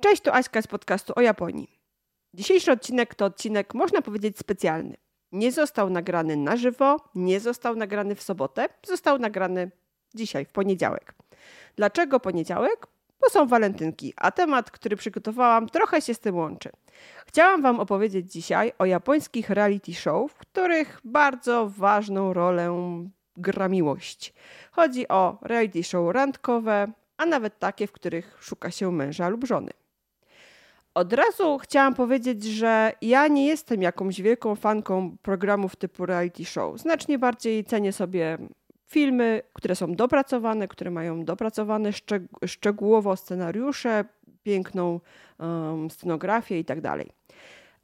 Cześć, to Aśka z podcastu o Japonii. Dzisiejszy odcinek to odcinek, można powiedzieć, specjalny. Nie został nagrany na żywo, nie został nagrany w sobotę, został nagrany dzisiaj, w poniedziałek. Dlaczego poniedziałek? Bo są walentynki, a temat, który przygotowałam, trochę się z tym łączy. Chciałam Wam opowiedzieć dzisiaj o japońskich reality show, w których bardzo ważną rolę gra miłość. Chodzi o reality show randkowe, a nawet takie, w których szuka się męża lub żony. Od razu chciałam powiedzieć, że ja nie jestem jakąś wielką fanką programów typu reality show. Znacznie bardziej cenię sobie filmy, które są dopracowane, które mają dopracowane szczeg szczegółowo scenariusze, piękną um, scenografię itd. Tak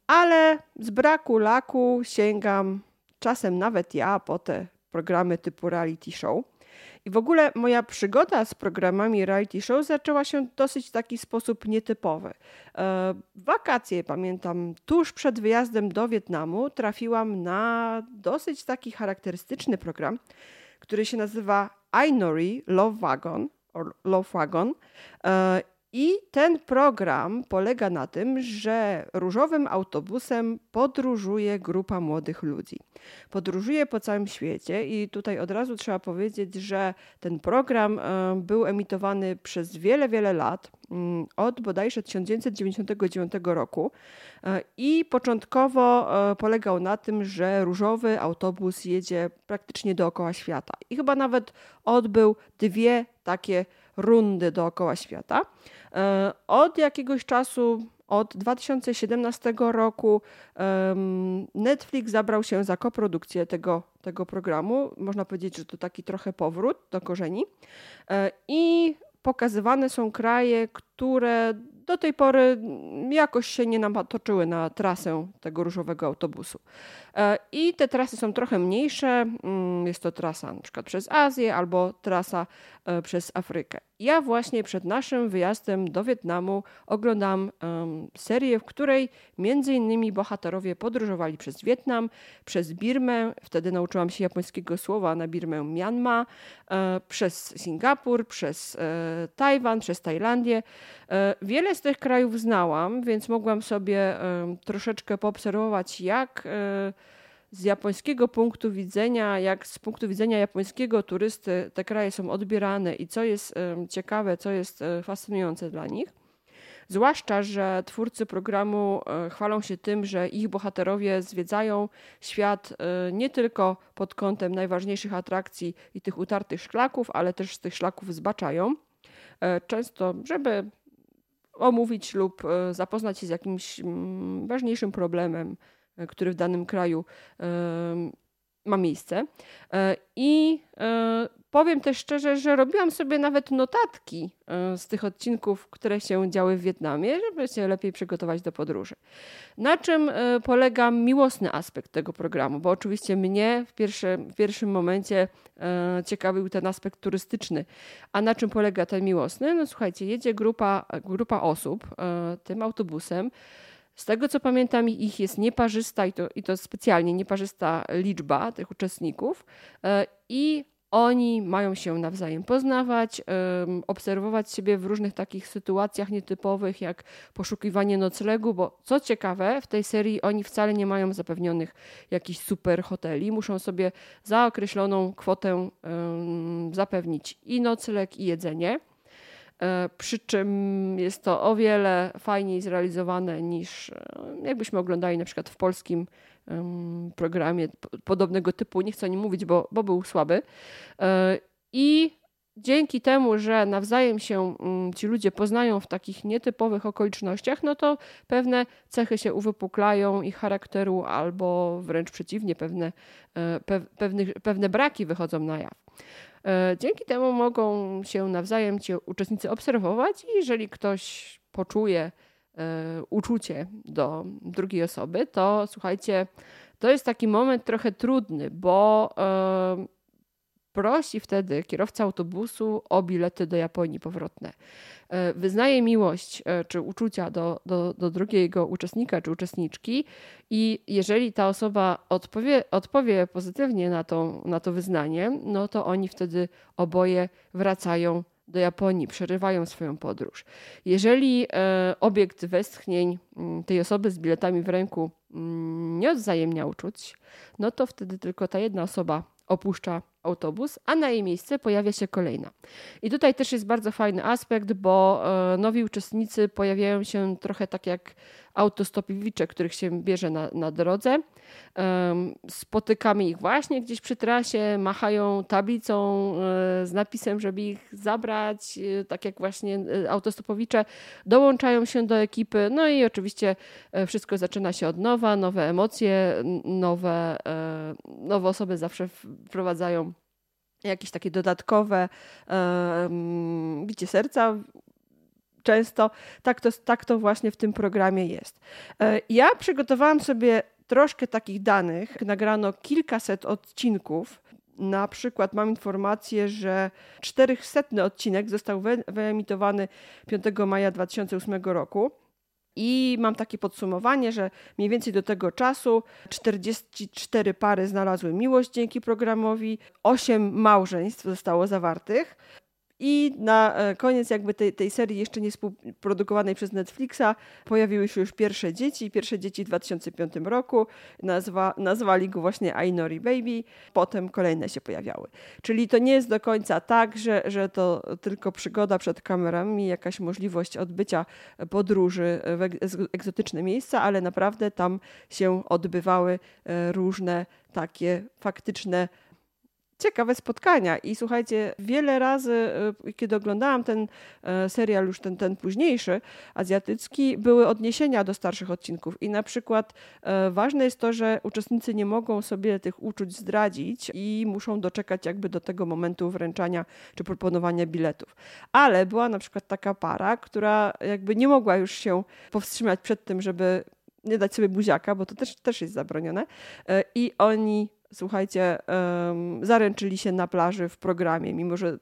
Ale z braku laku sięgam czasem nawet ja po te programy typu reality show. I w ogóle moja przygoda z programami reality show zaczęła się w dosyć taki sposób nietypowy. E, wakacje, pamiętam, tuż przed wyjazdem do Wietnamu trafiłam na dosyć taki charakterystyczny program, który się nazywa Ainori Love Wagon. Love Wagon. E, I ten program polega na tym, że różowym autobusem podróżuje grupa młodych ludzi. Podróżuje po całym świecie i tutaj od razu trzeba powiedzieć, że ten program e, był emitowany przez wiele, wiele lat, mm, od bodajże 1999 roku. E, I początkowo polegał na tym, że różowy autobus jedzie praktycznie dookoła świata. I chyba nawet odbył dwie takie rundy dookoła świata. E, od jakiegoś czasu, od 2017 roku, Netflix zabrał się za koprodukcję tego, tego programu. Można powiedzieć, że to taki trochę powrót do korzeni. E, I pokazywane są kraje, które do tej pory jakoś się nie napatoczyły na trasę tego różowego autobusu. E, I te trasy są trochę mniejsze. Mm, jest to trasa przykład przez Azję albo trasa e, przez Afrykę. Ja właśnie przed naszym wyjazdem do Wietnamu oglądam serię, w której między innymi bohaterowie podróżowali przez Wietnam, przez Birmę, wtedy nauczyłam się japońskiego słowa na Birmę Myanmar, e, przez Singapur, przez Tajwan, przez Tajlandię. Wiele z tych krajów znałam, więc mogłam sobie troszeczkę poobserwować, jak z japońskiego punktu widzenia, jak z punktu widzenia japońskiego turysty te kraje są odbierane i co jest ciekawe, co jest e, fascynujące dla nich. Zwłaszcza, że twórcy programu e, chwalą się tym, że ich bohaterowie zwiedzają świat e, nie tylko pod kątem najważniejszych atrakcji i tych utartych szlaków, ale też z tych szlaków zbaczają. Często, żeby omówić lub zapoznać się z jakimś mm, ważniejszym problemem, który w danym kraju ma miejsce. E, I e, powiem też szczerze, że robiłam sobie nawet notatki z tych odcinków, które się działy w Wietnamie, żeby się lepiej przygotować do podróży. Na czym polega miłosny aspekt tego programu? Bo oczywiście mnie w, pierwszy, w pierwszym momencie ciekawił ten aspekt turystyczny. A na czym polega ten miłosny? No słuchajcie, jedzie grupa, grupa osób tym autobusem. Z tego co pamiętam, ich jest nieparzysta i to, i to specjalnie nieparzysta liczba tych uczestników. E, I oni mają się nawzajem poznawać, obserwować siebie w różnych takich sytuacjach nietypowych, jak poszukiwanie noclegu, bo co ciekawe, w tej serii oni wcale nie mają zapewnionych jakichś super hoteli. Muszą sobie za określoną kwotę zapewnić i nocleg, i jedzenie. E, przy czym jest to o wiele fajniej zrealizowane niż e, jakbyśmy oglądali na przykład w polskim programie podobnego typu. Nie chcę o nim mówić, bo, bo był słaby. E, I dzięki temu, że nawzajem się mm, ci ludzie poznają w takich nietypowych okolicznościach, no to pewne cechy się uwypuklają ich charakteru, albo wręcz przeciwnie, pewne, pewne, pewne braki wychodzą na jaw. E, dzięki temu mogą się nawzajem ci uczestnicy obserwować i jeżeli ktoś poczuje e, uczucie do drugiej osoby, to słuchajcie, to jest taki moment trochę trudny, bo e, prosi wtedy kierowca autobusu o bilety do Japonii powrotne. E, wyznaje miłość e, czy uczucia do, do, do drugiego uczestnika czy uczestniczki i jeżeli ta osoba odpowie, odpowie pozytywnie na to, na to wyznanie, no to oni wtedy oboje wracają do Japonii, przerywają swoją podróż. Jeżeli e, obiekt westchnień mm, tej osoby z biletami w ręku mm, nie odwzajemnia uczuć, no to wtedy tylko ta jedna osoba opuszcza autobus, a na jej miejsce pojawia się kolejna. I tutaj też jest bardzo fajny aspekt, bo e, nowi uczestnicy pojawiają się trochę tak jak autostopowicze, których się bierze na, na drodze. Spotykamy ich właśnie gdzieś przy trasie, machają tablicą e, z napisem, żeby ich zabrać, e, tak jak właśnie autostopowicze, dołączają się do ekipy, no i oczywiście wszystko zaczyna się od nowa, nowe emocje, nowe, nowe osoby zawsze wprowadzają jakieś takie dodatkowe um, bicie serca. Często tak to, tak to właśnie w tym programie jest. E, ja przygotowałam sobie troszkę takich danych. Nagrano kilkaset odcinków. Na przykład mam informację, że 400 odcinek został wyemitowany 5 maja 2008 roku. I mam takie podsumowanie, że mniej więcej do tego czasu 44 pary znalazły miłość dzięki programowi, 8 małżeństw zostało zawartych, i na e, koniec jakby tej, tej serii jeszcze nie współprodukowanej przez Netflixa pojawiły się już pierwsze dzieci. Pierwsze dzieci w 2005 roku. Nazwa, nazwali go właśnie Ainori Baby. Potem kolejne się pojawiały. Czyli to nie jest do końca tak, że, że to tylko przygoda przed kamerami, jakaś możliwość odbycia podróży w egzotyczne miejsca, ale naprawdę tam się odbywały e, różne takie faktyczne ciekawe spotkania. I słuchajcie, wiele razy, y, kiedy oglądałam ten e, serial, już ten, ten późniejszy, azjatycki, były odniesienia do starszych odcinków. I na przykład e, ważne jest to, że uczestnicy nie mogą sobie tych uczuć zdradzić i muszą doczekać jakby do tego momentu wręczania czy proponowania biletów. Ale była na przykład taka para, która jakby nie mogła już się powstrzymać przed tym, żeby nie dać sobie buziaka, bo to też, też jest zabronione. E, I oni słuchajcie, um, zaręczyli się na plaży w programie, mimo że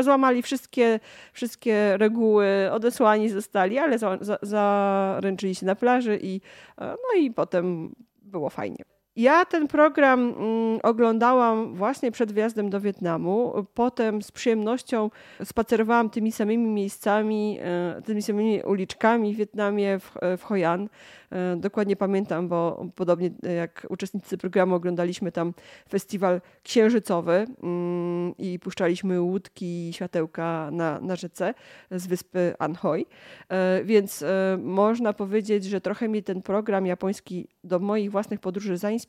złamali wszystkie, wszystkie reguły, odesłani zostali, ale za, za, zaręczyli się na plaży i, e, no i potem było fajnie. Ja ten program mm, oglądałam właśnie przed wjazdem do Wietnamu. Potem z przyjemnością spacerowałam tymi samymi miejscami, e, tymi samymi uliczkami w Wietnamie, w, w Hoi An. E, dokładnie pamiętam, bo podobnie jak uczestnicy programu oglądaliśmy tam festiwal księżycowy mm, i puszczaliśmy łódki i światełka na, na rzece z wyspy Anhoi. E, więc e, można powiedzieć, że trochę mi ten program japoński do moich własnych podróży zainspirował,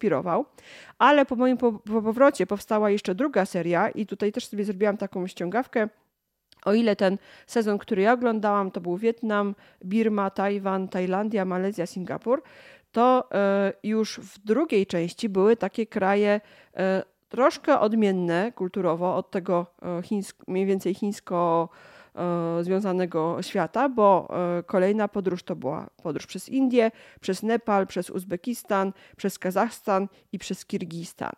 ale po moim powrocie powstała jeszcze druga seria i tutaj też sobie zrobiłam taką ściągawkę. O ile ten sezon, który ja oglądałam, to był Wietnam, Birma, Tajwan, Tajlandia, Malezja, Singapur, to e, już w drugiej części były takie kraje e, troszkę odmienne kulturowo od tego e, chińsk, mniej więcej chińsko związanego świata, bo kolejna podróż to była podróż przez Indię, przez Nepal, przez Uzbekistan, przez Kazachstan i przez Kirgistan.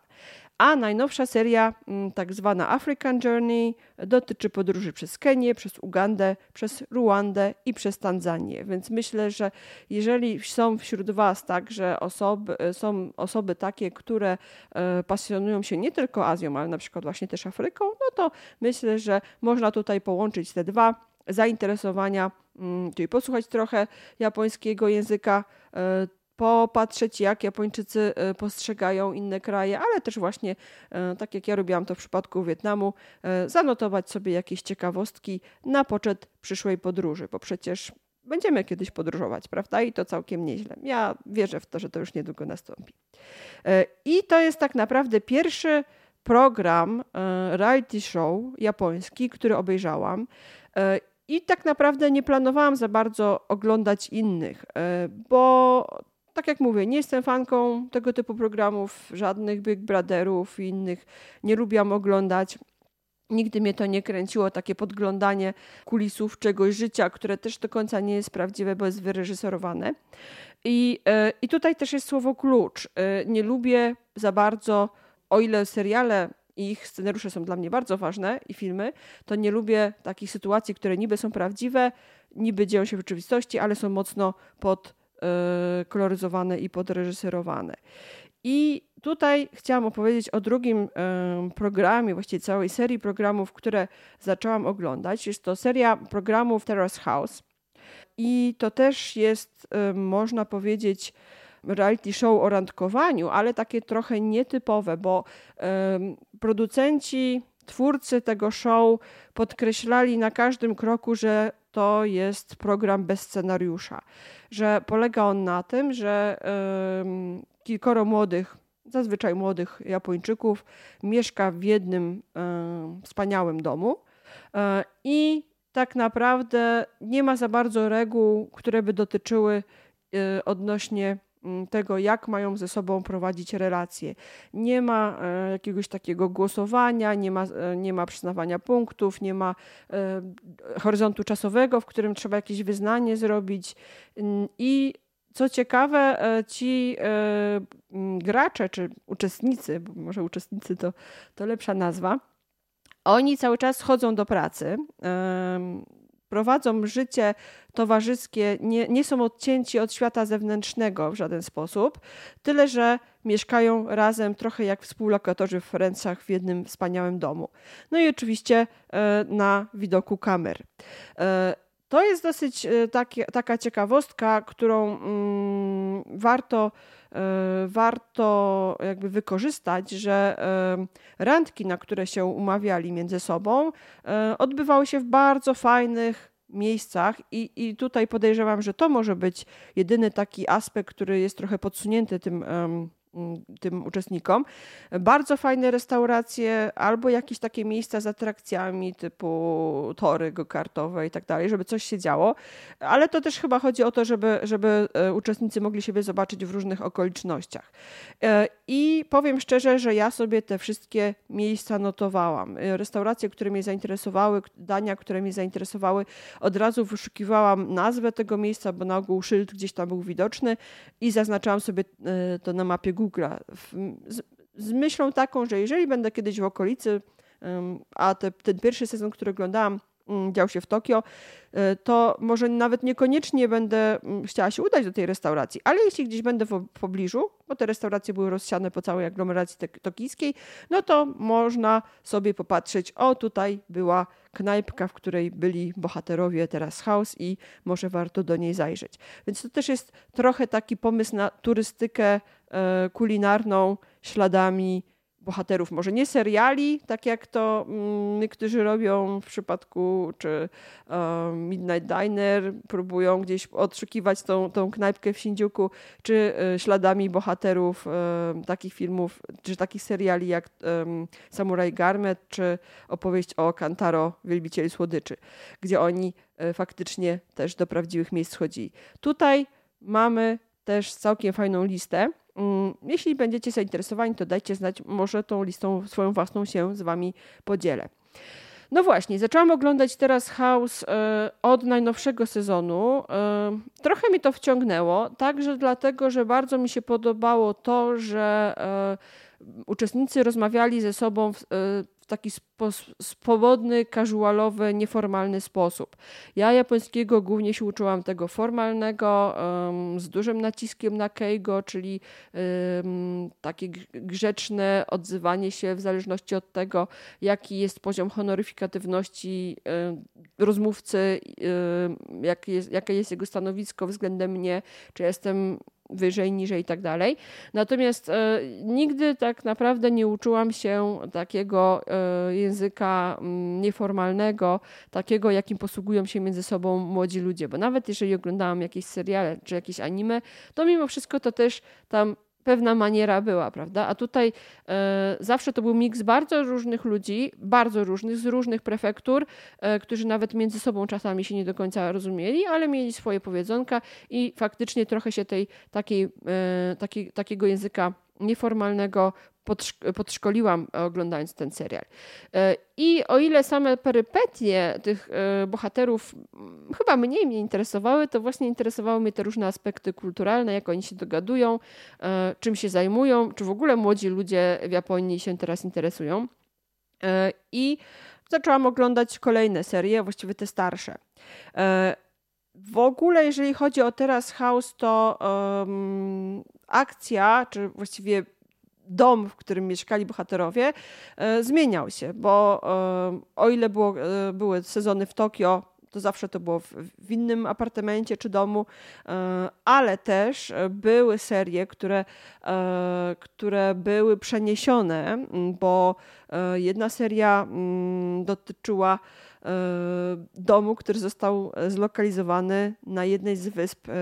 A najnowsza seria, mm, tak zwana African Journey, dotyczy podróży przez Kenię, przez Ugandę, przez Ruandę i przez Tanzanię. Więc myślę, że jeżeli są wśród Was także osoby, są osoby takie, które e, pasjonują się nie tylko Azją, ale na przykład właśnie też Afryką, no to myślę, że można tutaj połączyć te dwa zainteresowania, mm, czyli posłuchać trochę japońskiego języka, e, popatrzeć, jak Japończycy e, postrzegają inne kraje, ale też właśnie, e, tak jak ja robiłam to w przypadku Wietnamu, e, zanotować sobie jakieś ciekawostki na poczet przyszłej podróży, bo przecież będziemy kiedyś podróżować, prawda? I to całkiem nieźle. Ja wierzę w to, że to już niedługo nastąpi. I to jest tak naprawdę pierwszy program reality show japoński, który obejrzałam. I tak naprawdę nie planowałam za bardzo oglądać innych, bo tak jak mówię, nie jestem fanką tego typu programów, żadnych Big Brotherów i innych nie lubiłam oglądać. Nigdy mnie to nie kręciło, takie podglądanie kulisów czegoś życia, które też do końca nie jest prawdziwe, bo jest wyreżyserowane. I, yy, i tutaj też jest słowo klucz. Yy, nie lubię za bardzo, o ile seriale i ich scenariusze są dla mnie bardzo ważne i filmy, to nie lubię takich sytuacji, które niby są prawdziwe, niby dzieją się w rzeczywistości, ale są mocno pod koloryzowane i podreżyserowane. I tutaj chciałam opowiedzieć o drugim programie, właściwie całej serii programów, które zaczęłam oglądać. Jest to seria programów Terrace House. I to też jest, można powiedzieć, reality show o randkowaniu, ale takie trochę nietypowe, bo producenci, twórcy tego show podkreślali na każdym kroku, że to jest program bez scenariusza, że polega on na tym, że kilkoro młodych, zazwyczaj młodych Japończyków, mieszka w jednym wspaniałym domu e, i tak naprawdę nie ma za bardzo reguł, które by dotyczyły e, odnośnie tego, jak mają ze sobą prowadzić relacje. Nie ma e, jakiegoś takiego głosowania, nie ma, e, nie ma przyznawania punktów, nie ma e, horyzontu czasowego, w którym trzeba jakieś wyznanie zrobić. Mm, I co ciekawe, ci mm, gracze czy uczestnicy, bo może uczestnicy to, to lepsza nazwa, oni cały czas chodzą do pracy prowadzą życie towarzyskie, nie, nie są odcięci od świata zewnętrznego w żaden sposób, tyle że mieszkają razem trochę jak współlokatorzy w Ferencach w jednym wspaniałym domu. No i oczywiście e, na widoku kamer. E, to jest dosyć e, takie, taka ciekawostka, którą mm, warto, warto jakby wykorzystać, że randki, na które się umawiali między sobą, odbywały się w bardzo fajnych miejscach i, i tutaj podejrzewam, że to może być jedyny taki aspekt, który jest trochę podsunięty tym tym uczestnikom. Bardzo fajne restauracje albo jakieś takie miejsca z atrakcjami typu tory go-kartowe i tak dalej, żeby coś się działo, ale to też chyba chodzi o to, żeby, żeby e, uczestnicy mogli siebie zobaczyć w różnych okolicznościach. E, I powiem szczerze, że ja sobie te wszystkie miejsca notowałam. E, restauracje, które mnie zainteresowały, dania, które mnie zainteresowały, od razu wyszukiwałam nazwę tego miejsca, bo na ogół szyld gdzieś tam był widoczny i zaznaczałam sobie to na mapie Google'a. Z, z, myślą taką, że jeżeli będę kiedyś w okolicy, a te, ten pierwszy sezon, który oglądałam, dział się w Tokio, e, to może nawet niekoniecznie będę mm, chciała się udać do tej restauracji, ale jeśli gdzieś będę w pobliżu, bo te restauracje były rozsiane po całej aglomeracji tokijskiej, no to można sobie popatrzeć, o tutaj była knajpka, w której byli bohaterowie teraz House i może warto do niej zajrzeć. Więc to też jest trochę taki pomysł na turystykę e, kulinarną śladami bohaterów, może nie seriali, tak jak to mm, niektórzy robią w przypadku, czy Midnight Diner, próbują gdzieś odszukiwać tą, tą knajpkę w Shinjuku, czy y, śladami bohaterów y, takich filmów, czy takich seriali jak Samurai Garmet, czy opowieść o Kantaro, wielbicieli słodyczy, gdzie oni y, faktycznie też do prawdziwych miejsc chodzili. Tutaj mamy też całkiem fajną listę jeśli będziecie zainteresowani, to dajcie znać, może tą listą swoją własną się z Wami podzielę. No właśnie, zaczęłam oglądać teraz House e, od najnowszego sezonu. E, trochę mi to wciągnęło, także dlatego, że bardzo mi się podobało to, że e, uczestnicy rozmawiali ze sobą w, taki swobodny, casualowy, nieformalny sposób. Ja japońskiego głównie się uczyłam tego formalnego, z dużym naciskiem na keigo, czyli takie grzeczne odzywanie się w zależności od tego, jaki jest poziom honoryfikatywności rozmówcy, jak jest, jakie jest jego stanowisko względem mnie, czy jestem wyżej, niżej i tak dalej. Natomiast e, nigdy tak naprawdę nie uczyłam się takiego e, języka mm, nieformalnego, takiego, jakim posługują się między sobą młodzi ludzie. Bo nawet jeżeli oglądałam jakieś seriale czy jakieś anime, to mimo wszystko to też tam pewna maniera była, prawda? A tutaj e, zawsze to był miks bardzo różnych ludzi, bardzo różnych, z różnych prefektur, e, którzy nawet między sobą czasami się nie do końca rozumieli, ale mieli swoje powiedzonka i faktycznie trochę się tej takiej, e, takiej, takiego języka nieformalnego podszkoliłam e, oglądając ten serial. E, I o ile same perypetie tych e, bohaterów chyba mniej mnie interesowały, to właśnie interesowały mnie te różne aspekty kulturalne, jak oni się dogadują, czym się zajmują, czy w ogóle młodzi ludzie w Japonii się teraz interesują. I zaczęłam oglądać kolejne serie, właściwie te starsze. W ogóle, jeżeli chodzi o teraz House, to um, akcja, czy właściwie dom, w którym mieszkali bohaterowie, e, zmieniał się, bo e, o ile było, e, były sezony w Tokio, to zawsze to było w, w, innym apartamencie czy domu, ale też były serie, które, które były przeniesione, bo jedna seria mm, dotyczyła E, domu, który został zlokalizowany na jednej z wysp e,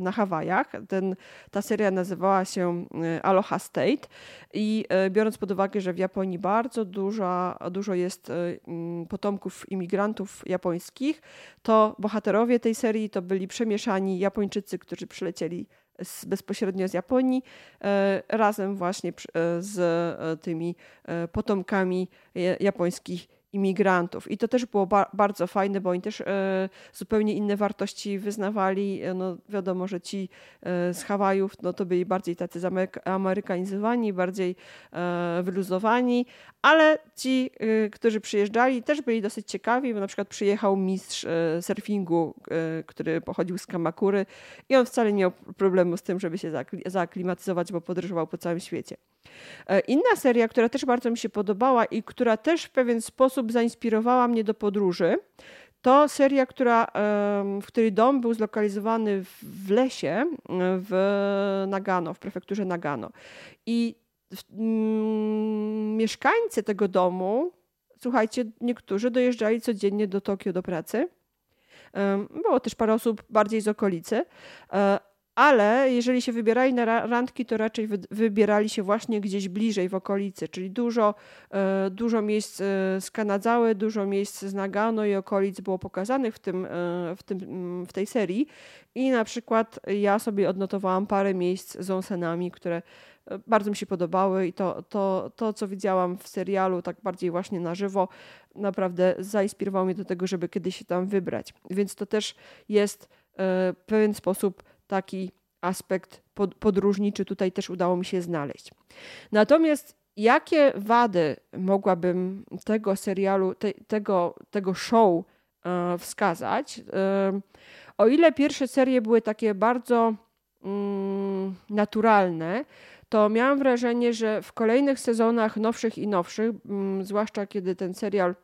na Hawajach. Ten, ta seria nazywała się e, Aloha State i biorąc pod uwagę, że w Japonii bardzo dużo, dużo jest potomków imigrantów japońskich, to bohaterowie tej serii to byli przemieszani Japończycy, którzy przylecieli z, bezpośrednio z Japonii, razem właśnie z tymi potomkami japońskich imigrantów. I to też było ba bardzo fajne, bo oni też e, zupełnie inne wartości wyznawali. E, no, wiadomo, że ci e, z Hawajów no, to byli bardziej tacy zamerykanizowani, bardziej wyluzowani, ale ci, którzy przyjeżdżali, też byli dosyć ciekawi, bo na przykład przyjechał mistrz surfingu, który pochodził z Kamakury i on wcale nie miał problemu z tym, żeby się zaaklimatyzować, bo podróżował po całym świecie. Inna seria, która też bardzo mi się podobała i która też w pewien sposób sposób zainspirowała mnie do podróży. To seria, która, w której dom był zlokalizowany w lesie w Nagano, w prefekturze Nagano. I mm, mieszkańcy tego domu, słuchajcie, niektórzy dojeżdżali codziennie do Tokio do pracy. Było też parę osób bardziej z okolicy, e, ale jeżeli się wybierali na randki, to raczej wybierali się właśnie gdzieś bliżej w okolicy, czyli dużo, e, dużo miejsc e, z Kanadzały, dużo miejsc z Nagano i okolic było pokazanych w, tym, e, w, tym, mm, w tej serii. I na przykład ja sobie odnotowałam parę miejsc z onsenami, które bardzo mi się podobały i to, to, to, co widziałam w serialu, tak bardziej właśnie na żywo, naprawdę zainspirowało mnie do tego, żeby kiedyś się tam wybrać. Więc to też jest w pewien sposób taki aspekt podróżniczy tutaj też udało mi się znaleźć. Natomiast jakie wady mogłabym tego serialu, te, tego, tego show e, wskazać? E, o ile pierwsze serie były takie bardzo mm, naturalne, to miałam wrażenie, że w kolejnych sezonach nowszych i nowszych, mm, zwłaszcza kiedy ten serial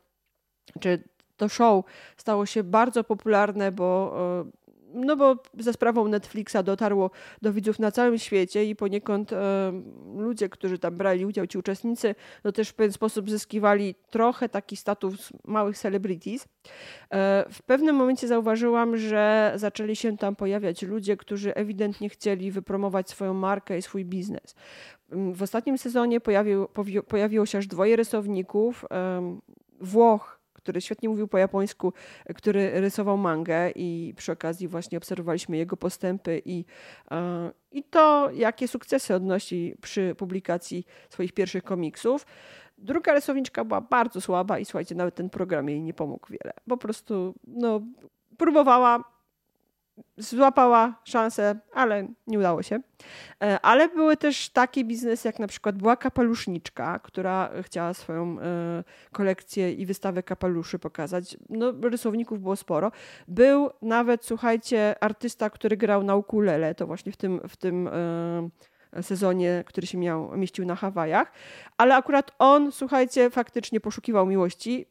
czy to show stało się bardzo popularne, bo e, no bo za sprawą Netflixa dotarło do widzów na całym świecie i poniekąd e, ludzie, którzy tam brali udział, ci uczestnicy, no też w pewien sposób zyskiwali trochę taki status małych celebrities. E, w pewnym momencie zauważyłam, że zaczęli się tam pojawiać ludzie, którzy ewidentnie chcieli wypromować swoją markę i swój biznes. W ostatnim sezonie pojawił, pojawiło się aż dwoje rysowników, e, Włoch, który świetnie mówił po japońsku, który rysował mangę i przy okazji właśnie obserwowaliśmy jego postępy i, e, i to, jakie sukcesy odnosi przy publikacji swoich pierwszych komiksów. Druga rysowniczka była bardzo słaba i słuchajcie, nawet ten program jej nie pomógł wiele. Po prostu no, próbowała, złapała szansę, ale nie udało się. E, ale były też takie biznesy, jak na przykład była kapeluszniczka, która chciała swoją e, kolekcję i wystawę kapeluszy pokazać. No, rysowników było sporo. Był nawet, słuchajcie, artysta, który grał na ukulele, to właśnie w tym, w tym e, sezonie, który się miał, mieścił na Hawajach, ale akurat on, słuchajcie, faktycznie poszukiwał miłości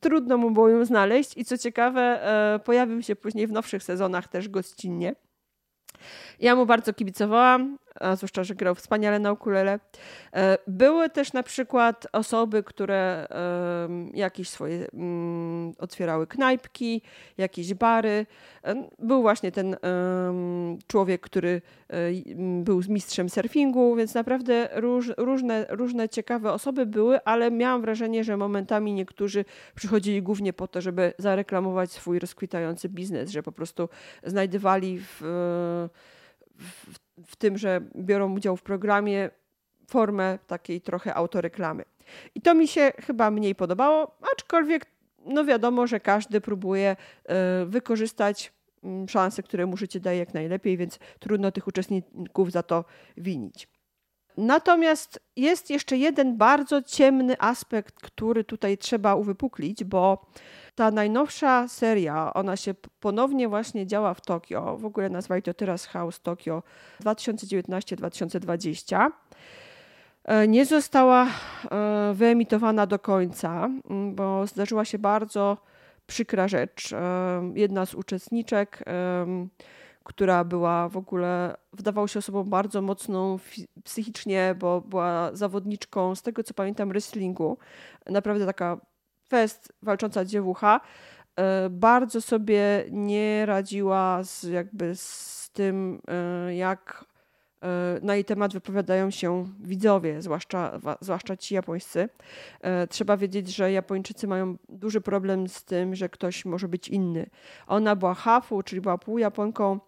trudno mu było ją znaleźć i co ciekawe, e, pojawił się później w nowszych sezonach też gościnnie. Ja mu bardzo kibicowałam, a zwłaszcza, że grał wspaniale na ukulele. E, były też na przykład osoby, które jakieś swoje mm, otwierały knajpki, jakieś bary. E, był właśnie ten człowiek, który e, był mistrzem surfingu, więc naprawdę róż, różne, różne ciekawe osoby były, ale miałam wrażenie, że momentami niektórzy przychodzili głównie po to, żeby zareklamować swój rozkwitający biznes, że po prostu znajdowali w, w w tym, że biorą udział w programie, formę takiej trochę autoreklamy. I to mi się chyba mniej podobało, aczkolwiek no wiadomo, że każdy próbuje y, wykorzystać mm, szanse, które mu życie daje jak najlepiej, więc trudno tych uczestników za to winić. Natomiast jest jeszcze jeden bardzo ciemny aspekt, który tutaj trzeba uwypuklić, bo Ta najnowsza seria, ona się ponownie właśnie działa w Tokio. W ogóle nazwali to teraz House Tokio 2019-2020. E, nie została e, wyemitowana do końca, bo zdarzyła się bardzo przykra rzecz. E, jedna z uczestniczek, która była w ogóle, wydawała się osobą bardzo mocną psychicznie, bo była zawodniczką, z tego co pamiętam, wrestlingu. Naprawdę taka fest walcząca dziewucha. Bardzo sobie nie radziła z, jakby z tym, jak E, na jej temat wypowiadają się widzowie, zwłaszcza, zwłaszcza ci japońscy. E, trzeba wiedzieć, że Japończycy mają duży problem z tym, że ktoś może być inny. Ona była hafu, czyli była półjaponką,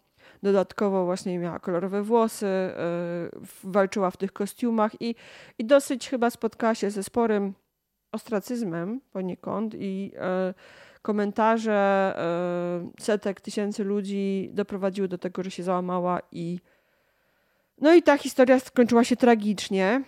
dodatkowo właśnie miała kolorowe włosy, e, walczyła w tych kostiumach i, i dosyć chyba spotkała się ze sporym ostracyzmem poniekąd i komentarze setek tysięcy ludzi doprowadziły do tego, że się załamała i no i ta historia skończyła się tragicznie.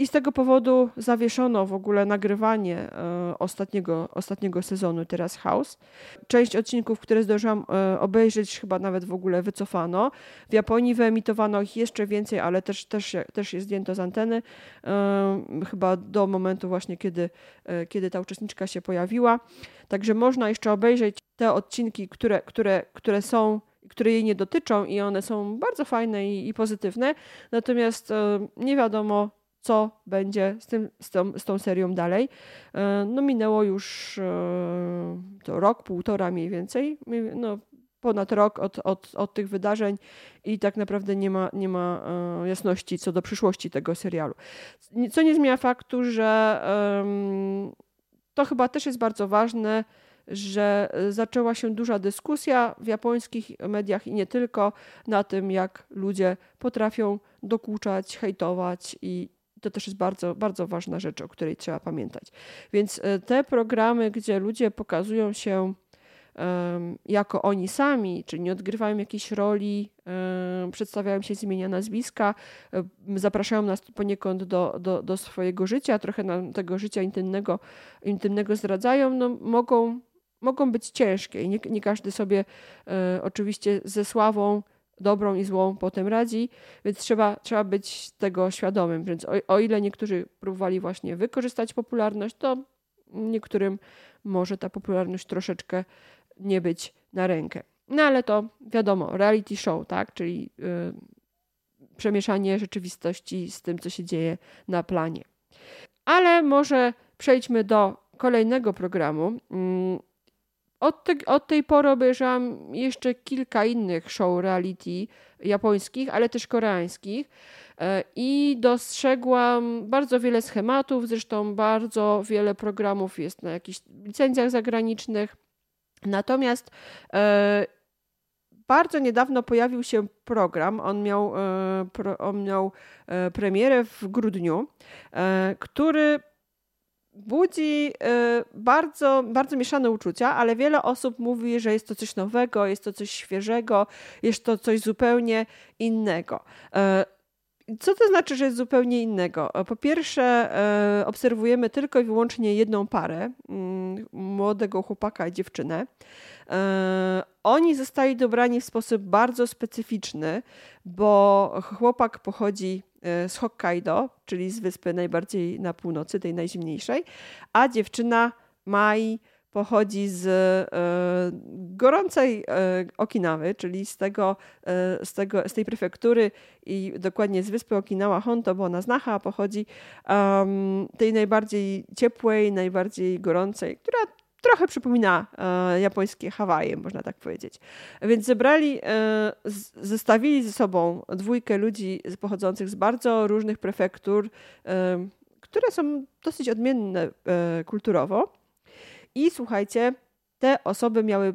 I z tego powodu zawieszono w ogóle nagrywanie e, ostatniego, ostatniego sezonu teraz House. Część odcinków, które zdążyłam e, obejrzeć, chyba nawet w ogóle wycofano. W Japonii wyemitowano ich jeszcze więcej, ale też, też, też je zdjęto z anteny. E, chyba do momentu właśnie, kiedy, kiedy ta uczestniczka się pojawiła. Także można jeszcze obejrzeć te odcinki, które, które, które są które jej nie dotyczą i one są bardzo fajne i, i pozytywne. Natomiast nie wiadomo, co będzie z, tym, z, tą, z tą serią dalej. E, no minęło już e, to rok, półtora mniej więcej, no ponad rok od, od, od tych wydarzeń i tak naprawdę nie ma, nie ma jasności co do przyszłości tego serialu. Co nie zmienia faktu, że to chyba też jest bardzo ważne, że e, zaczęła się duża dyskusja w japońskich mediach i nie tylko na tym, jak ludzie potrafią dokuczać, hejtować i to też jest bardzo, bardzo ważna rzecz, o której trzeba pamiętać. Więc e, te programy, gdzie ludzie pokazują się jako oni sami, czyli nie odgrywają jakiejś roli, przedstawiają się z imienia, nazwiska, zapraszają nas poniekąd do, do, do swojego życia, trochę nam tego życia intymnego, intymnego zdradzają, no, mogą mogą być ciężkie i nie, nie każdy sobie e, oczywiście ze sławą dobrą i złą potem radzi, więc trzeba, trzeba być tego świadomym. Więc o, o ile niektórzy próbowali właśnie wykorzystać popularność, to niektórym może ta popularność troszeczkę nie być na rękę. No ale to wiadomo, reality show, tak? Czyli y, przemieszanie rzeczywistości z tym, co się dzieje na planie. Ale może przejdźmy do kolejnego programu. Mm, od, te, od tej pory obejrzałam jeszcze kilka innych show reality japońskich, ale też koreańskich e, i dostrzegłam bardzo wiele schematów, zresztą bardzo wiele programów jest na jakichś licencjach zagranicznych. Natomiast e, bardzo niedawno pojawił się program, on miał, e, on miał premierę w grudniu, który budzi y, bardzo, bardzo mieszane uczucia, ale wiele osób mówi, że jest to coś nowego, jest to coś świeżego, jest to coś zupełnie innego. Y, co to znaczy, że jest zupełnie innego? Po pierwsze, y, obserwujemy tylko i wyłącznie jedną parę, mm, młodego chłopaka i dziewczynę. Oni zostali dobrani w sposób bardzo specyficzny, bo chłopak pochodzi E, z Hokkaido, czyli z wyspy najbardziej na północy, tej najzimniejszej, a dziewczyna Mai pochodzi z e, gorącej e, Okinawy, czyli z, tego, e, z, tego, z tej prefektury i dokładnie z wyspy Okinawa Honto, bo ona z Naha pochodzi, um, tej najbardziej ciepłej, najbardziej gorącej, która trochę przypomina e, japońskie Hawaje, można tak powiedzieć. Więc zebrali, e, zestawili ze sobą dwójkę ludzi pochodzących z bardzo różnych prefektur, e, które są dosyć odmienne kulturowo. I słuchajcie, te osoby miały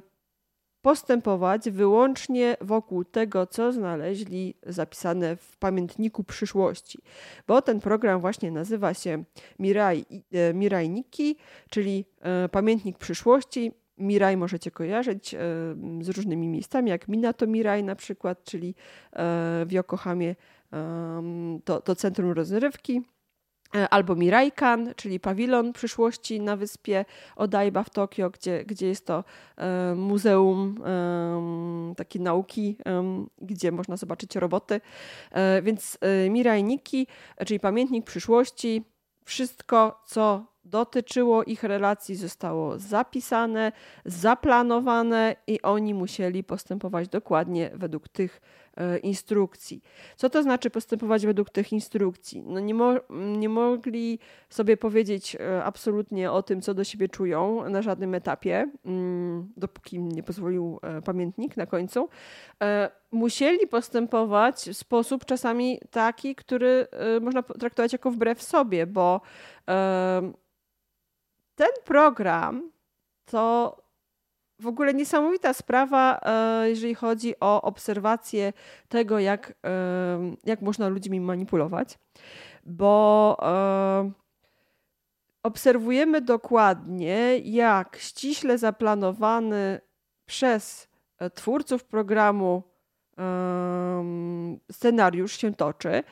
postępować wyłącznie wokół tego, co znaleźli zapisane w pamiętniku przyszłości. Bo ten program właśnie nazywa się Mirai, e, Mirai Nikki, czyli e, pamiętnik przyszłości. Mirai możecie kojarzyć e, z różnymi miejscami, jak Minato Mirai na przykład, czyli w Yokohamie to, to centrum rozrywki. E, albo Miraikan, czyli pawilon przyszłości na wyspie Odaiba w Tokio, gdzie, gdzie jest to e, muzeum takiej nauki, gdzie można zobaczyć roboty. E, więc Mirai Nikki, czyli pamiętnik przyszłości, wszystko, co dotyczyło ich relacji, zostało zapisane, zaplanowane i oni musieli postępować dokładnie według tych E, instrukcji. Co to znaczy postępować według tych instrukcji? No nie, mo nie mogli sobie powiedzieć e, absolutnie o tym, co do siebie czują na żadnym etapie, mm, dopóki nie pozwolił e, pamiętnik na końcu. Musieli postępować w sposób czasami taki, który można traktować jako wbrew sobie, bo ten program to w ogóle niesamowita sprawa, e, jeżeli chodzi o obserwację tego, jak, e, jak można ludźmi manipulować, bo e, obserwujemy dokładnie, jak ściśle zaplanowany przez twórców programu scenariusz się toczy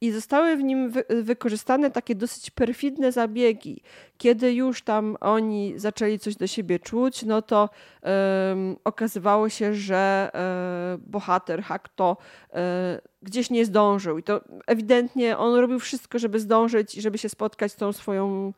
i zostały w nim wy wykorzystane takie dosyć perfidne zabiegi. Kiedy już tam oni zaczęli coś do siebie czuć, no to um, okazywało się, że um, bohater Hakto um, gdzieś nie zdążył. I to ewidentnie on robił wszystko, żeby zdążyć i żeby się spotkać z tą swoją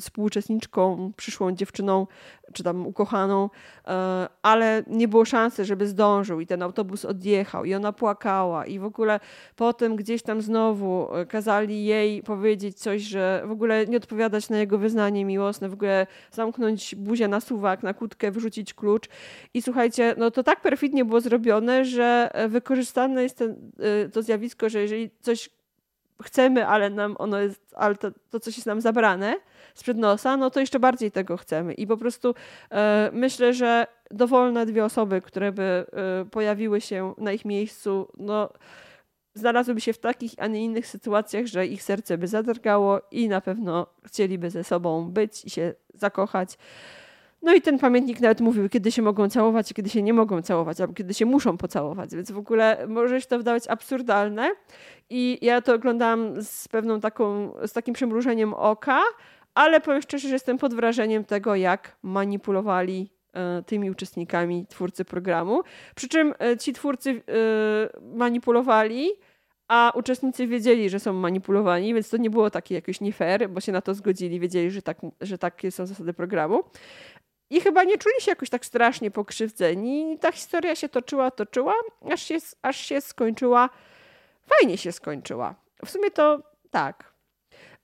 współuczestniczką, przyszłą dziewczyną, czy tam ukochaną, e, ale nie było szansy, żeby zdążył i ten autobus odjechał i ona płakała i w ogóle potem gdzieś tam znowu e, kazali jej powiedzieć coś, że w ogóle nie odpowiadać na jego wyznanie miłosne, w ogóle zamknąć buzię na suwak, na kłódkę, wyrzucić klucz. I słuchajcie, no to tak perfidnie było zrobione, że e, wykorzystane jest ten, e, to zjawisko, że jeżeli coś chcemy, ale nam ono jest, ale to, to coś jest nam zabrane sprzed nosa, no to jeszcze bardziej tego chcemy. I po prostu e, myślę, że dowolne dwie osoby, które by e, pojawiły się na ich miejscu, no znalazłyby się w takich, a nie innych sytuacjach, że ich serce by zadrgało i na pewno chcieliby ze sobą być i się zakochać. No i ten pamiętnik nawet mówił, kiedy się mogą całować, kiedy się nie mogą całować, albo kiedy się muszą pocałować, więc w ogóle może się to wydawać absurdalne. I ja to oglądałam z pewną taką, z takim przymrużeniem oka, ale powiem szczerze, że jestem pod wrażeniem tego, jak manipulowali tymi uczestnikami twórcy programu. Przy czym e, ci twórcy e, manipulowali, a uczestnicy wiedzieli, że są manipulowani, więc to nie było takie jakieś nie fair, bo się na to zgodzili, wiedzieli, że, tak, że takie są zasady programu. I chyba nie czuli się jakoś tak strasznie pokrzywdzeni. Ta historia się toczyła, toczyła, aż się, aż się skończyła. Fajnie się skończyła. W sumie to tak.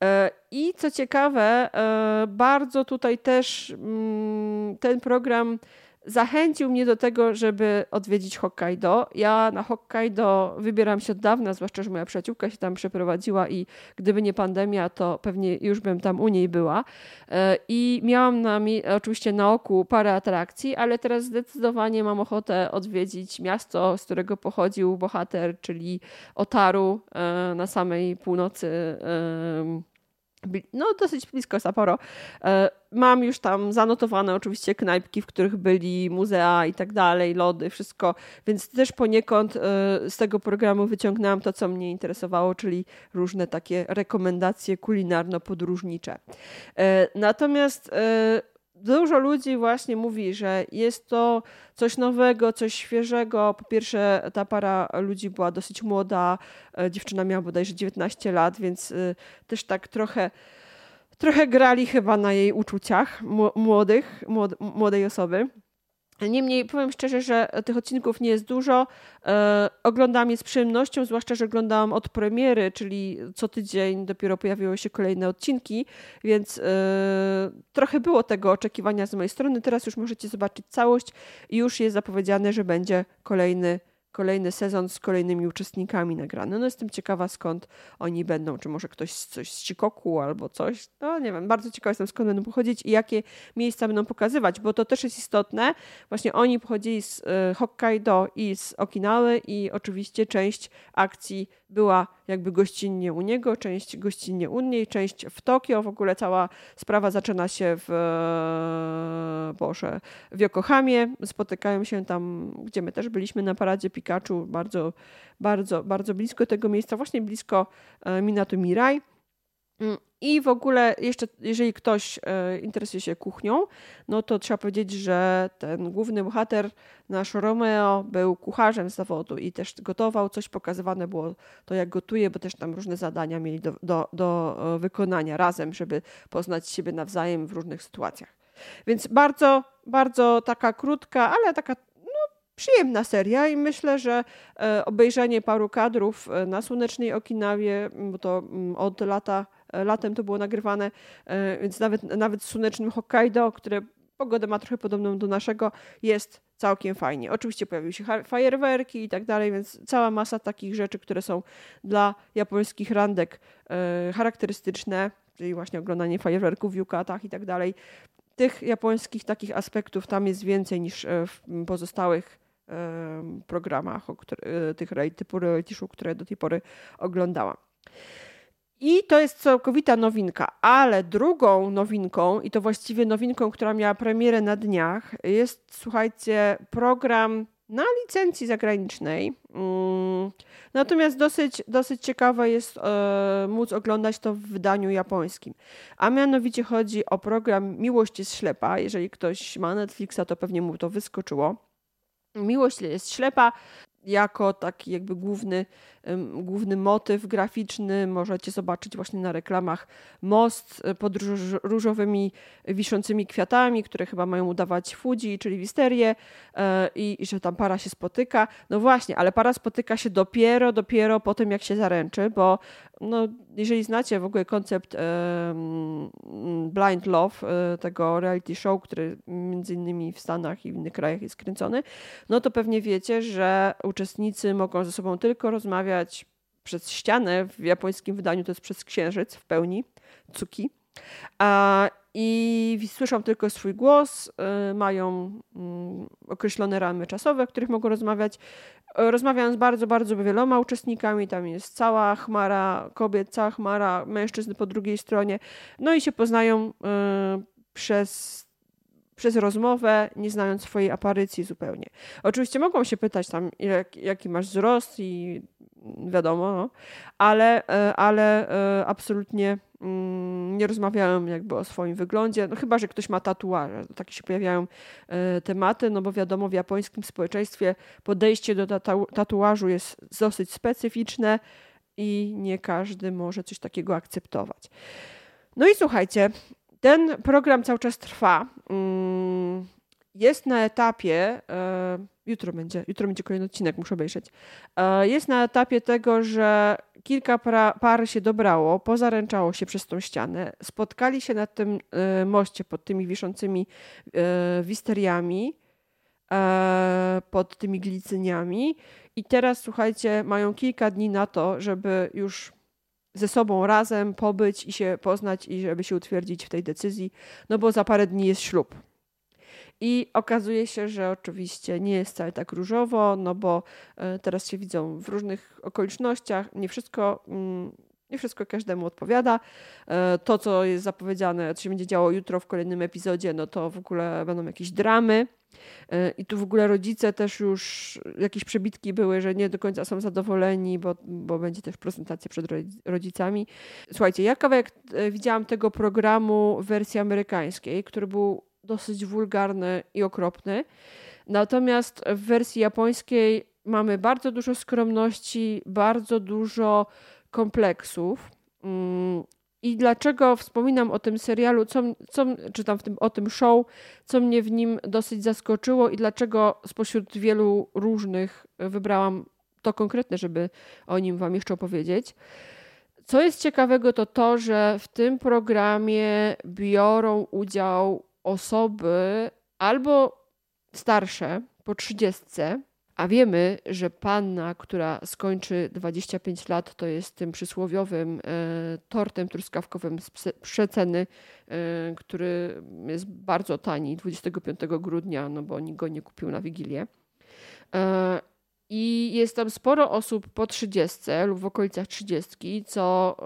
E, I co ciekawe, e, bardzo tutaj też mm, ten program zachęcił mnie do tego, żeby odwiedzić Hokkaido. Ja na Hokkaido wybieram się od dawna, zwłaszcza, że moja przyjaciółka się tam przeprowadziła i gdyby nie pandemia, to pewnie już bym tam u niej była. E, I miałam na, oczywiście na oku parę atrakcji, ale teraz zdecydowanie mam ochotę odwiedzić miasto, z którego pochodził bohater, czyli Otaru e, na samej północy no dosyć blisko Sapporo. E, mam już tam zanotowane oczywiście knajpki, w których byli muzea i tak dalej, lody, wszystko, więc też poniekąd e, z tego programu wyciągnęłam to, co mnie interesowało, czyli różne takie rekomendacje kulinarno-podróżnicze. E, natomiast dużo ludzi właśnie mówi, że jest to coś nowego, coś świeżego. Po pierwsze, ta para ludzi była dosyć młoda. E, dziewczyna miała bodajże 19 lat, więc e, też tak trochę trochę grali chyba na jej uczuciach młodych, młodej osoby. Niemniej powiem szczerze, że tych odcinków nie jest dużo. E, oglądam je z przyjemnością, zwłaszcza, że oglądałam od premiery, czyli co tydzień dopiero pojawiły się kolejne odcinki, więc e, trochę było tego oczekiwania z mojej strony. Teraz już możecie zobaczyć całość i już jest zapowiedziane, że będzie kolejny kolejny sezon z kolejnymi uczestnikami nagrany. No jestem ciekawa skąd oni będą, czy może ktoś coś z Chikoku albo coś. No nie wiem, bardzo ciekawa jestem skąd będą pochodzić i jakie miejsca będą pokazywać, bo to też jest istotne. Właśnie oni pochodzili z y, Hokkaido i z Okinawy i oczywiście część akcji była jakby gościnnie u niego, część gościnnie u niej, część w Tokio. W ogóle cała sprawa zaczyna się w e, Boże, w Yokohamie. Spotykają się tam, gdzie my też byliśmy na paradzie Pikachu, bardzo, bardzo, bardzo blisko tego miejsca, właśnie blisko e, Minato Mirai. Mm, I w ogóle jeszcze, jeżeli ktoś e, interesuje się kuchnią, no to trzeba powiedzieć, że ten główny bohater, nasz Romeo, był kucharzem z zawodu i też gotował, coś pokazywane było to, jak gotuje, bo też tam różne zadania mieli do, do, do e, wykonania razem, żeby poznać siebie nawzajem w różnych sytuacjach. Więc bardzo, bardzo taka krótka, ale taka przyjemna seria i myślę, że e, obejrzenie paru kadrów e, na słonecznej Okinawie, bo to od lata, e, latem to było nagrywane, więc nawet, nawet w słonecznym Hokkaido, które pogodę ma trochę podobną do naszego, jest całkiem fajnie. Oczywiście pojawiły się fajerwerki i tak dalej, więc cała masa takich rzeczy, które są dla japońskich randek charakterystyczne, czyli właśnie oglądanie fajerwerków w yukatach i tak dalej. Tych japońskich takich aspektów tam jest więcej niż w pozostałych programach, o które, tych typu reality show, które do tej pory oglądałam. I to jest całkowita nowinka, ale drugą nowinką, i to właściwie nowinką, która miała premierę na dniach, jest, słuchajcie, program na licencji zagranicznej. Mm, natomiast dosyć, dosyć ciekawe jest e, móc oglądać to w wydaniu japońskim. A mianowicie chodzi o program Miłość jest ślepa. Jeżeli ktoś ma Netflixa, to pewnie mu to wyskoczyło. Miłość jest ślepa jako taki jakby główny, główny motyw graficzny. Możecie zobaczyć właśnie na reklamach most pod różowymi wiszącymi kwiatami, które chyba mają udawać Fuji, czyli wisterię e, i, i że tam para się spotyka. No właśnie, ale para spotyka się dopiero, dopiero po tym, jak się zaręczy, bo no, jeżeli znacie w ogóle koncept Blind Love, e, tego reality show, który między innymi w Stanach i w innych krajach jest kręcony, no to pewnie wiecie, że uczestnicy mogą ze sobą tylko rozmawiać przez ścianę. W japońskim wydaniu to jest przez księżyc w pełni, cuki. A, I słyszą tylko swój głos, y, mają mm, określone ramy czasowe, w których mogą rozmawiać. Rozmawiam z bardzo, bardzo wieloma uczestnikami. Tam jest cała chmara kobiet, cała chmara mężczyzn po drugiej stronie. No i się poznają y, przez przez rozmowę, nie znając swojej aparycji zupełnie. Oczywiście mogą się pytać tam, jak, jaki masz wzrost i wiadomo, no, ale, e, ale e, absolutnie mm, nie rozmawiałem jakby o swoim wyglądzie, no chyba, że ktoś ma tatuaże, takie się pojawiają e, tematy, no bo wiadomo, w japońskim społeczeństwie podejście do tatuażu jest dosyć specyficzne i nie każdy może coś takiego akceptować. No i słuchajcie, ten program cały czas trwa. Jest na etapie, e, jutro będzie, jutro będzie kolejny odcinek, muszę obejrzeć. E, jest na etapie tego, że kilka par się dobrało, pozaręczało się przez tą ścianę, spotkali się na tym e, moście pod tymi wiszącymi wisteriami, pod tymi glicyniami i teraz słuchajcie, mają kilka dni na to, żeby już ze sobą razem pobyć i się poznać i żeby się utwierdzić w tej decyzji, no bo za parę dni jest ślub. I okazuje się, że oczywiście nie jest wcale tak różowo, no bo e, teraz się widzą w różnych okolicznościach. Nie wszystko, mm, nie wszystko każdemu odpowiada. E, to, co jest zapowiedziane, co się będzie działo jutro w kolejnym epizodzie, no to w ogóle będą jakieś dramy. E, I tu w ogóle rodzice też już jakieś przebitki były, że nie do końca są zadowoleni, bo, bo będzie też prezentacja przed rodzicami. Słuchajcie, ja kawałek widziałam tego programu w wersji amerykańskiej, który był dosyć wulgarny i okropny. Natomiast w wersji japońskiej mamy bardzo dużo skromności, bardzo dużo kompleksów. Mm, I dlaczego wspominam o tym serialu, co, co, czy tam w tym, o tym show, co mnie w nim dosyć zaskoczyło i dlaczego spośród wielu różnych wybrałam to konkretne, żeby o nim Wam jeszcze opowiedzieć. Co jest ciekawego, to to, że w tym programie biorą udział osoby albo starsze, po trzydziestce, a wiemy, że panna, która skończy 25 lat, to jest tym przysłowiowym e, tortem truskawkowym z przeceny, e, który jest bardzo tani 25 grudnia, no bo nikt go nie kupił na Wigilię. E, I jest tam sporo osób po 30 lub w okolicach 30, co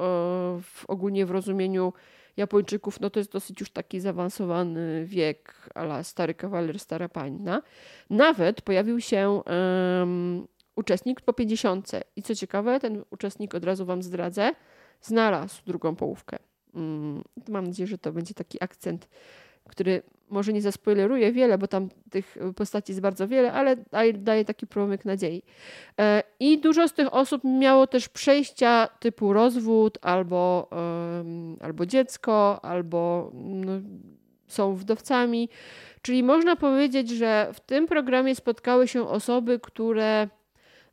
w, ogólnie w rozumieniu Japończyków, no to jest dosyć już taki zaawansowany wiek, ala stary kawaler, stara panna. Nawet pojawił się um, uczestnik po 50. I co ciekawe, ten uczestnik od razu wam zdradzę, znalazł drugą połówkę. Mm, mam nadzieję, że to będzie taki akcent, który może nie zaspoileruje wiele, bo tam tych postaci jest bardzo wiele, ale daje, daje taki promyk nadziei. E, I dużo z tych osób miało też przejścia typu rozwód, albo, albo dziecko, albo no, są wdowcami. Czyli można powiedzieć, że w tym programie spotkały się osoby, które,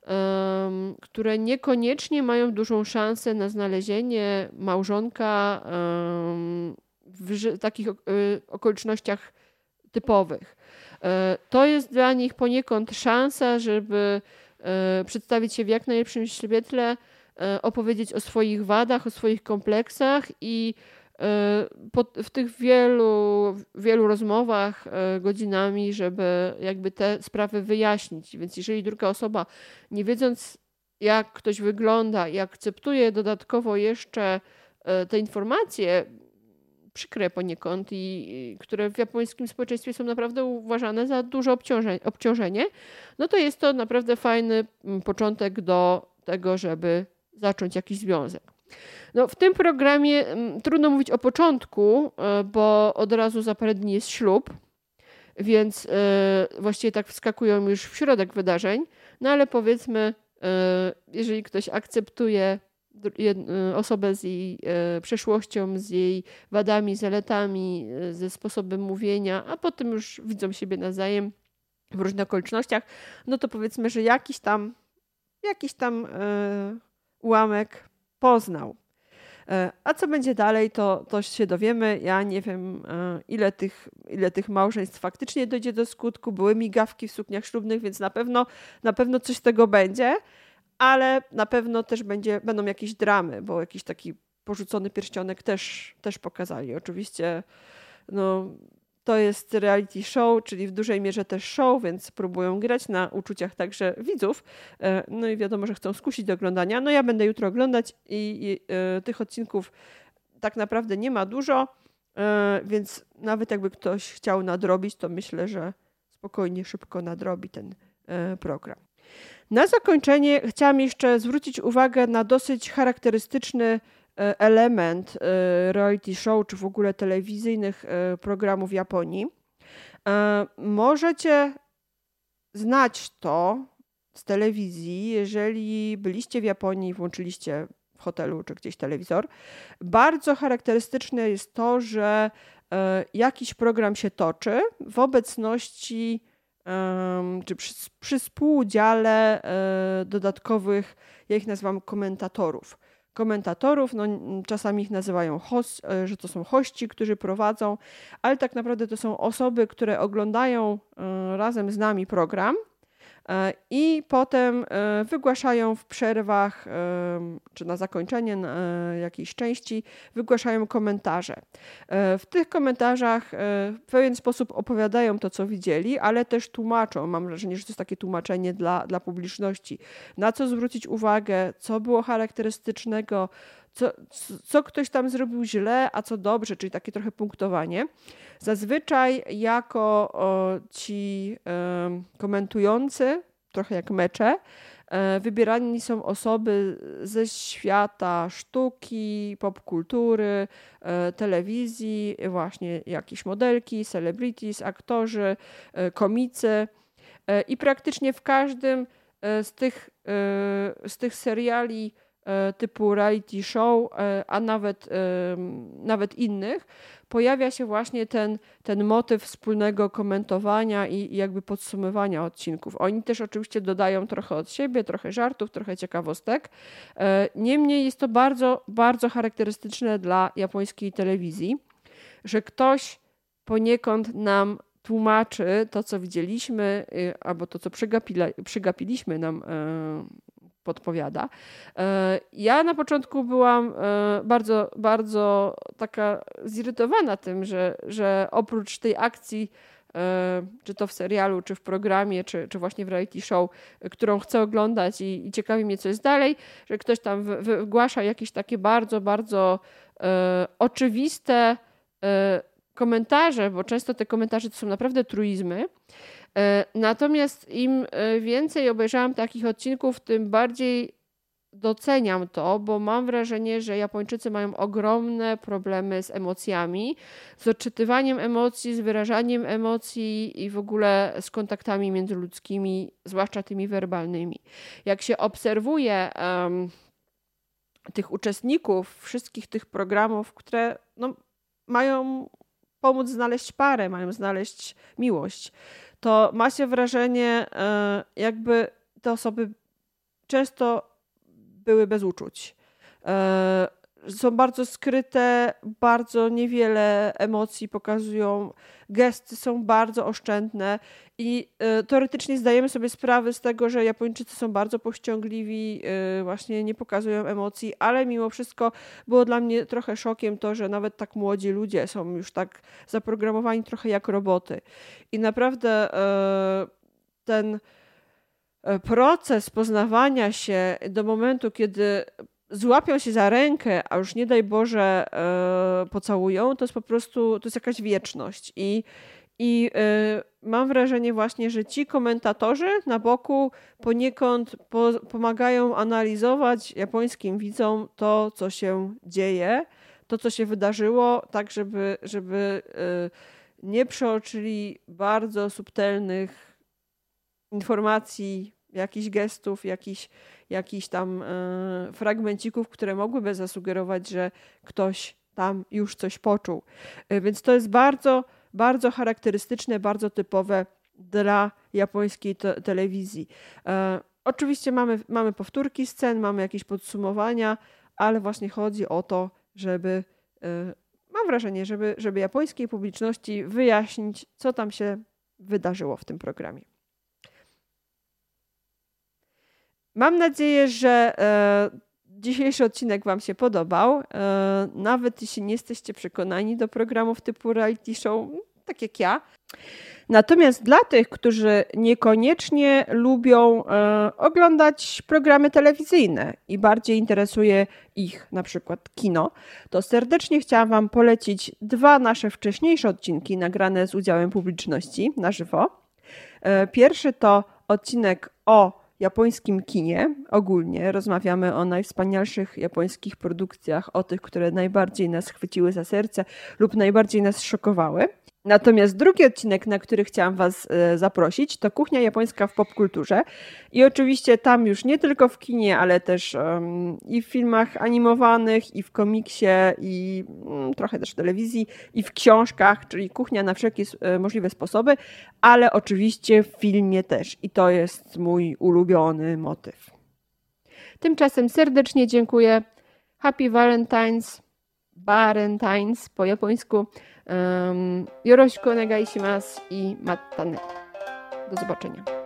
um, które niekoniecznie mają dużą szansę na znalezienie małżonka um, w takich y, okolicznościach typowych. E, to jest dla nich poniekąd szansa, żeby e, przedstawić się w jak najlepszym świetle, e, opowiedzieć o swoich wadach, o swoich kompleksach i w tych wielu, wielu rozmowach godzinami, żeby jakby te sprawy wyjaśnić. Więc jeżeli druga osoba, nie wiedząc jak ktoś wygląda i akceptuje dodatkowo jeszcze te informacje, przykre poniekąd i które w japońskim społeczeństwie są naprawdę uważane za duże obciążenie, no to jest to naprawdę fajny mm, początek do tego, żeby zacząć jakiś związek. No, w tym programie mm, trudno mówić o początku, e, bo od razu za parę dni jest ślub, więc e, właściwie tak wskakują już w środek wydarzeń, no ale powiedzmy, e, jeżeli ktoś akceptuje osobę z jej e, przeszłością, z jej wadami, zaletami, e, ze sposobem mówienia, a potem już widzą siebie nawzajem w różnych okolicznościach, no to powiedzmy, że jakiś tam, jakiś tam ułamek poznał. A co będzie dalej, to, to się dowiemy. Ja nie wiem, ile tych, ile tych małżeństw faktycznie dojdzie do skutku. Były migawki w sukniach ślubnych, więc na pewno, na pewno coś z tego będzie ale na pewno też będzie, będą jakieś dramy, bo jakiś taki porzucony pierścionek też, też pokazali. Oczywiście no, to jest reality show, czyli w dużej mierze też show, więc próbują grać na uczuciach także widzów. E, no i wiadomo, że chcą skusić do oglądania. No ja będę jutro oglądać i, i y, tych odcinków tak naprawdę nie ma dużo, y, więc nawet jakby ktoś chciał nadrobić, to myślę, że spokojnie, szybko nadrobi ten program. Na zakończenie chciałam jeszcze zwrócić uwagę na dosyć charakterystyczny e, element e, reality show, czy w ogóle telewizyjnych e, programów Japonii. Możecie znać to z telewizji, jeżeli byliście w Japonii włączyliście w hotelu czy gdzieś telewizor. Bardzo charakterystyczne jest to, że jakiś program się toczy w obecności czy przy, przy współudziale e, dodatkowych, ja ich nazywam komentatorów. Komentatorów, no, czasami ich nazywają host, e, że to są hości, którzy prowadzą, ale tak naprawdę to są osoby, które oglądają e, razem z nami program i potem e, wygłaszają w przerwach e, czy na zakończenie jakiejś części wygłaszają komentarze. W tych komentarzach w pewien sposób opowiadają to, co widzieli, ale też tłumaczą. Mam wrażenie, że to jest takie tłumaczenie dla, dla publiczności. Na co zwrócić uwagę, co było charakterystycznego, co, co ktoś tam zrobił źle, a co dobrze, czyli takie trochę punktowanie. Zazwyczaj jako o, ci e, komentujący, trochę jak mecze, e, wybierani są osoby ze świata sztuki, popkultury, e, telewizji, właśnie jakieś modelki, celebrities, aktorzy, e, komicy. I praktycznie w każdym z tych, z tych seriali typu reality show, e, a nawet, nawet innych, pojawia się właśnie ten, ten motyw wspólnego komentowania i, i jakby podsumowania odcinków. Oni też oczywiście dodają trochę od siebie, trochę żartów, trochę ciekawostek. E, niemniej jest to bardzo, bardzo charakterystyczne dla japońskiej telewizji, że ktoś poniekąd nam tłumaczy to, co widzieliśmy, y, albo to, co przegapiliśmy nam podpowiada. E, ja na początku byłam e, bardzo, bardzo taka zirytowana tym, że, że oprócz tej akcji, e, czy to w serialu, czy w programie, czy, czy właśnie w reality show, którą chcę oglądać i, i ciekawi mnie, co jest dalej, że ktoś tam wygłasza jakieś takie bardzo, bardzo oczywiste komentarze, bo często te komentarze to są naprawdę truizmy. E, natomiast im e, więcej obejrzałam takich odcinków, tym bardziej doceniam to, bo mam wrażenie, że Japończycy mają ogromne problemy z emocjami, z odczytywaniem emocji, z wyrażaniem emocji i w ogóle z kontaktami międzyludzkimi, zwłaszcza tymi werbalnymi. Jak się obserwuje um, tych uczestników wszystkich tych programów, które no, mają pomóc znaleźć parę, mają znaleźć miłość, to ma się wrażenie, e, jakby te osoby często były bez uczuć. Są bardzo skryte, bardzo niewiele emocji pokazują, gesty są bardzo oszczędne i y, teoretycznie zdajemy sobie sprawę z tego, że Japończycy są bardzo pościągliwi, y, właśnie nie pokazują emocji, ale mimo wszystko było dla mnie trochę szokiem to, że nawet tak młodzi ludzie są już tak zaprogramowani trochę jak roboty. I naprawdę y, ten proces poznawania się do momentu, kiedy złapią się za rękę, a już nie daj Boże e, pocałują, to jest po prostu, to jest jakaś wieczność. I, i e, mam wrażenie właśnie, że ci komentatorzy na boku poniekąd po, pomagają analizować japońskim widzom to, co się dzieje, to, co się wydarzyło, tak żeby, żeby e, nie przeoczyli bardzo subtelnych informacji, jakichś gestów, jakichś jakichś tam e, fragmencików, które mogłyby zasugerować, że ktoś tam już coś poczuł. E, więc to jest bardzo, bardzo charakterystyczne, bardzo typowe dla japońskiej te telewizji. E, oczywiście mamy, mamy powtórki scen, mamy jakieś podsumowania, ale właśnie chodzi o to, żeby mam wrażenie, żeby, żeby japońskiej publiczności wyjaśnić, co tam się wydarzyło w tym programie. Mam nadzieję, że e, dzisiejszy odcinek Wam się podobał. E, nawet jeśli nie jesteście przekonani do programów typu reality show, tak jak ja. Natomiast dla tych, którzy niekoniecznie lubią e, oglądać programy telewizyjne i bardziej interesuje ich na przykład kino, to serdecznie chciałam Wam polecić dwa nasze wcześniejsze odcinki nagrane z udziałem publiczności na żywo. Pierwszy to odcinek o japońskim kinie ogólnie. Rozmawiamy o najwspanialszych japońskich produkcjach, o tych, które najbardziej nas chwyciły za serce lub najbardziej nas szokowały. Natomiast drugi odcinek, na który chciałam Was e, zaprosić, to kuchnia japońska w popkulturze. I oczywiście tam już nie tylko w kinie, ale też um, i w filmach animowanych, i w komiksie, i um, trochę też w telewizji, i w książkach, czyli kuchnia na wszelkie e, możliwe sposoby, ale oczywiście w filmie też. I to jest mój ulubiony motyw. Tymczasem serdecznie dziękuję. Happy Valentine's, Valentine's po japońsku. Um, Yoroshiko onegaishimasu i matane. Do zobaczenia.